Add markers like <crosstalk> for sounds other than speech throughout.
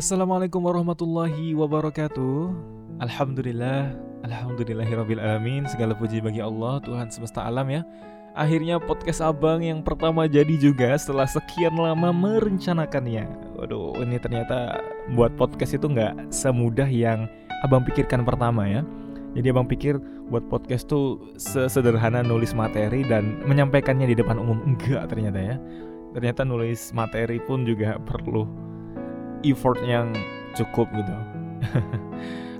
Assalamualaikum warahmatullahi wabarakatuh. Alhamdulillah Alhamdulillahirrabbilalamin Segala puji bagi Allah Tuhan semesta alam ya. Akhirnya podcast abang yang pertama jadi juga Setelah sekian lama merencanakannya. Waduh ini ternyata Buat podcast itu nggak semudah yang Abang pikirkan pertama ya. Jadi abang pikir buat podcast tuh Sesederhana nulis materi Dan menyampaikannya di depan umum. Enggak ternyata ya. Ternyata nulis materi pun juga perlu effort yang cukup gitu. <laughs>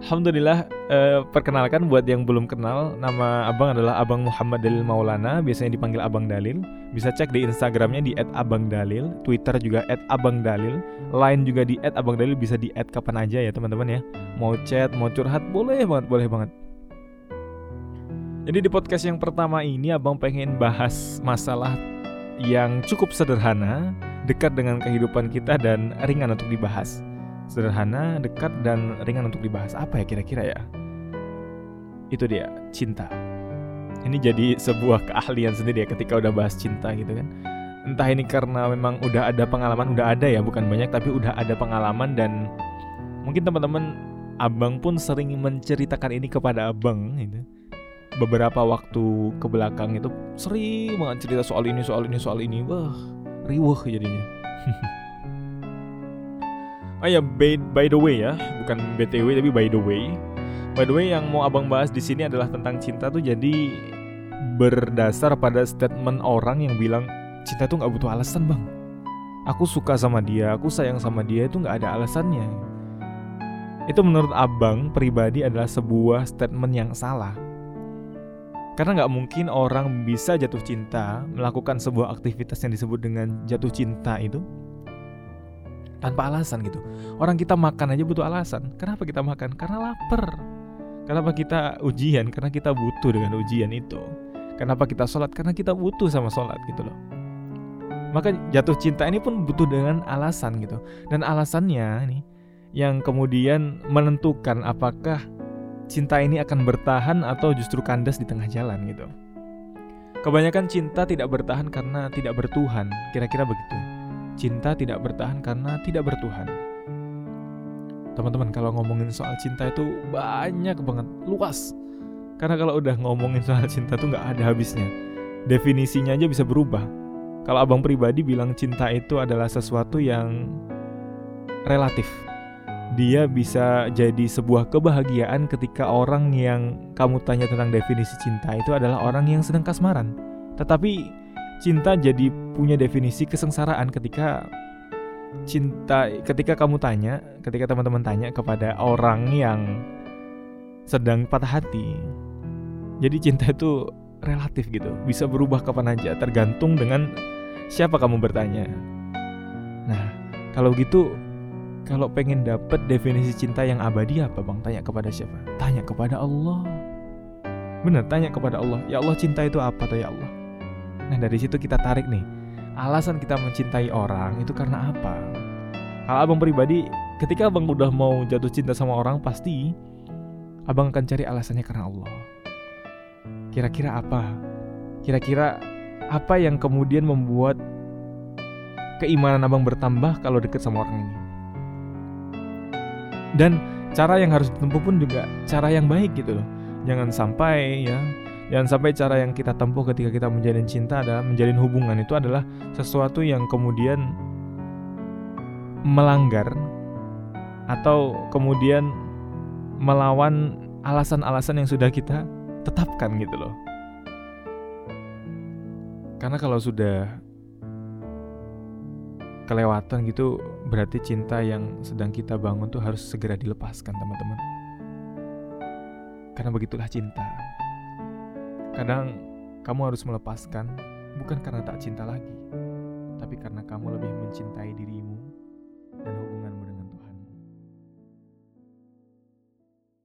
Alhamdulillah eh, perkenalkan buat yang belum kenal nama abang adalah Abang Muhammad Dalil Maulana biasanya dipanggil Abang Dalil. Bisa cek di Instagramnya di @abangdalil Twitter juga @abangdalil Line juga di @abangdalil bisa di kapan aja ya teman-teman ya. Mau chat mau curhat boleh banget boleh banget. Jadi di podcast yang pertama ini abang pengen bahas masalah yang cukup sederhana dekat dengan kehidupan kita dan ringan untuk dibahas. Sederhana, dekat dan ringan untuk dibahas. Apa ya kira-kira ya? Itu dia, cinta. Ini jadi sebuah keahlian sendiri ya ketika udah bahas cinta gitu kan. Entah ini karena memang udah ada pengalaman, udah ada ya, bukan banyak tapi udah ada pengalaman dan mungkin teman-teman abang pun sering menceritakan ini kepada abang gitu. Beberapa waktu ke belakang itu sering banget cerita soal ini, soal ini, soal ini. Wah, riweh jadinya. <laughs> oh ya by, by the way ya, bukan btw tapi by the way. By the way yang mau abang bahas di sini adalah tentang cinta tuh jadi berdasar pada statement orang yang bilang cinta tuh nggak butuh alasan bang. Aku suka sama dia, aku sayang sama dia itu nggak ada alasannya. Itu menurut abang pribadi adalah sebuah statement yang salah karena nggak mungkin orang bisa jatuh cinta melakukan sebuah aktivitas yang disebut dengan jatuh cinta itu tanpa alasan gitu. Orang kita makan aja butuh alasan. Kenapa kita makan? Karena lapar. Kenapa kita ujian? Karena kita butuh dengan ujian itu. Kenapa kita sholat? Karena kita butuh sama sholat gitu loh. Maka jatuh cinta ini pun butuh dengan alasan gitu. Dan alasannya nih yang kemudian menentukan apakah cinta ini akan bertahan atau justru kandas di tengah jalan gitu. Kebanyakan cinta tidak bertahan karena tidak bertuhan, kira-kira begitu. Cinta tidak bertahan karena tidak bertuhan. Teman-teman, kalau ngomongin soal cinta itu banyak banget, luas. Karena kalau udah ngomongin soal cinta tuh nggak ada habisnya. Definisinya aja bisa berubah. Kalau abang pribadi bilang cinta itu adalah sesuatu yang relatif dia bisa jadi sebuah kebahagiaan ketika orang yang kamu tanya tentang definisi cinta itu adalah orang yang sedang kasmaran. Tetapi cinta jadi punya definisi kesengsaraan ketika cinta ketika kamu tanya, ketika teman-teman tanya kepada orang yang sedang patah hati. Jadi cinta itu relatif gitu, bisa berubah kapan aja tergantung dengan siapa kamu bertanya. Nah, kalau gitu kalau pengen dapet definisi cinta yang abadi apa bang? Tanya kepada siapa? Tanya kepada Allah. Bener, tanya kepada Allah. Ya Allah cinta itu apa tuh ya Allah? Nah dari situ kita tarik nih. Alasan kita mencintai orang itu karena apa? Kalau abang pribadi, ketika abang udah mau jatuh cinta sama orang, pasti abang akan cari alasannya karena Allah. Kira-kira apa? Kira-kira apa yang kemudian membuat keimanan abang bertambah kalau deket sama orang ini? Dan cara yang harus ditempuh pun juga cara yang baik gitu loh. Jangan sampai ya jangan sampai cara yang kita tempuh ketika kita menjalin cinta adalah menjalin hubungan itu adalah sesuatu yang kemudian melanggar atau kemudian melawan alasan-alasan yang sudah kita tetapkan gitu loh. Karena kalau sudah kelewatan gitu berarti cinta yang sedang kita bangun tuh harus segera dilepaskan teman-teman. Karena begitulah cinta. Kadang kamu harus melepaskan bukan karena tak cinta lagi tapi karena kamu lebih mencintai dirimu dan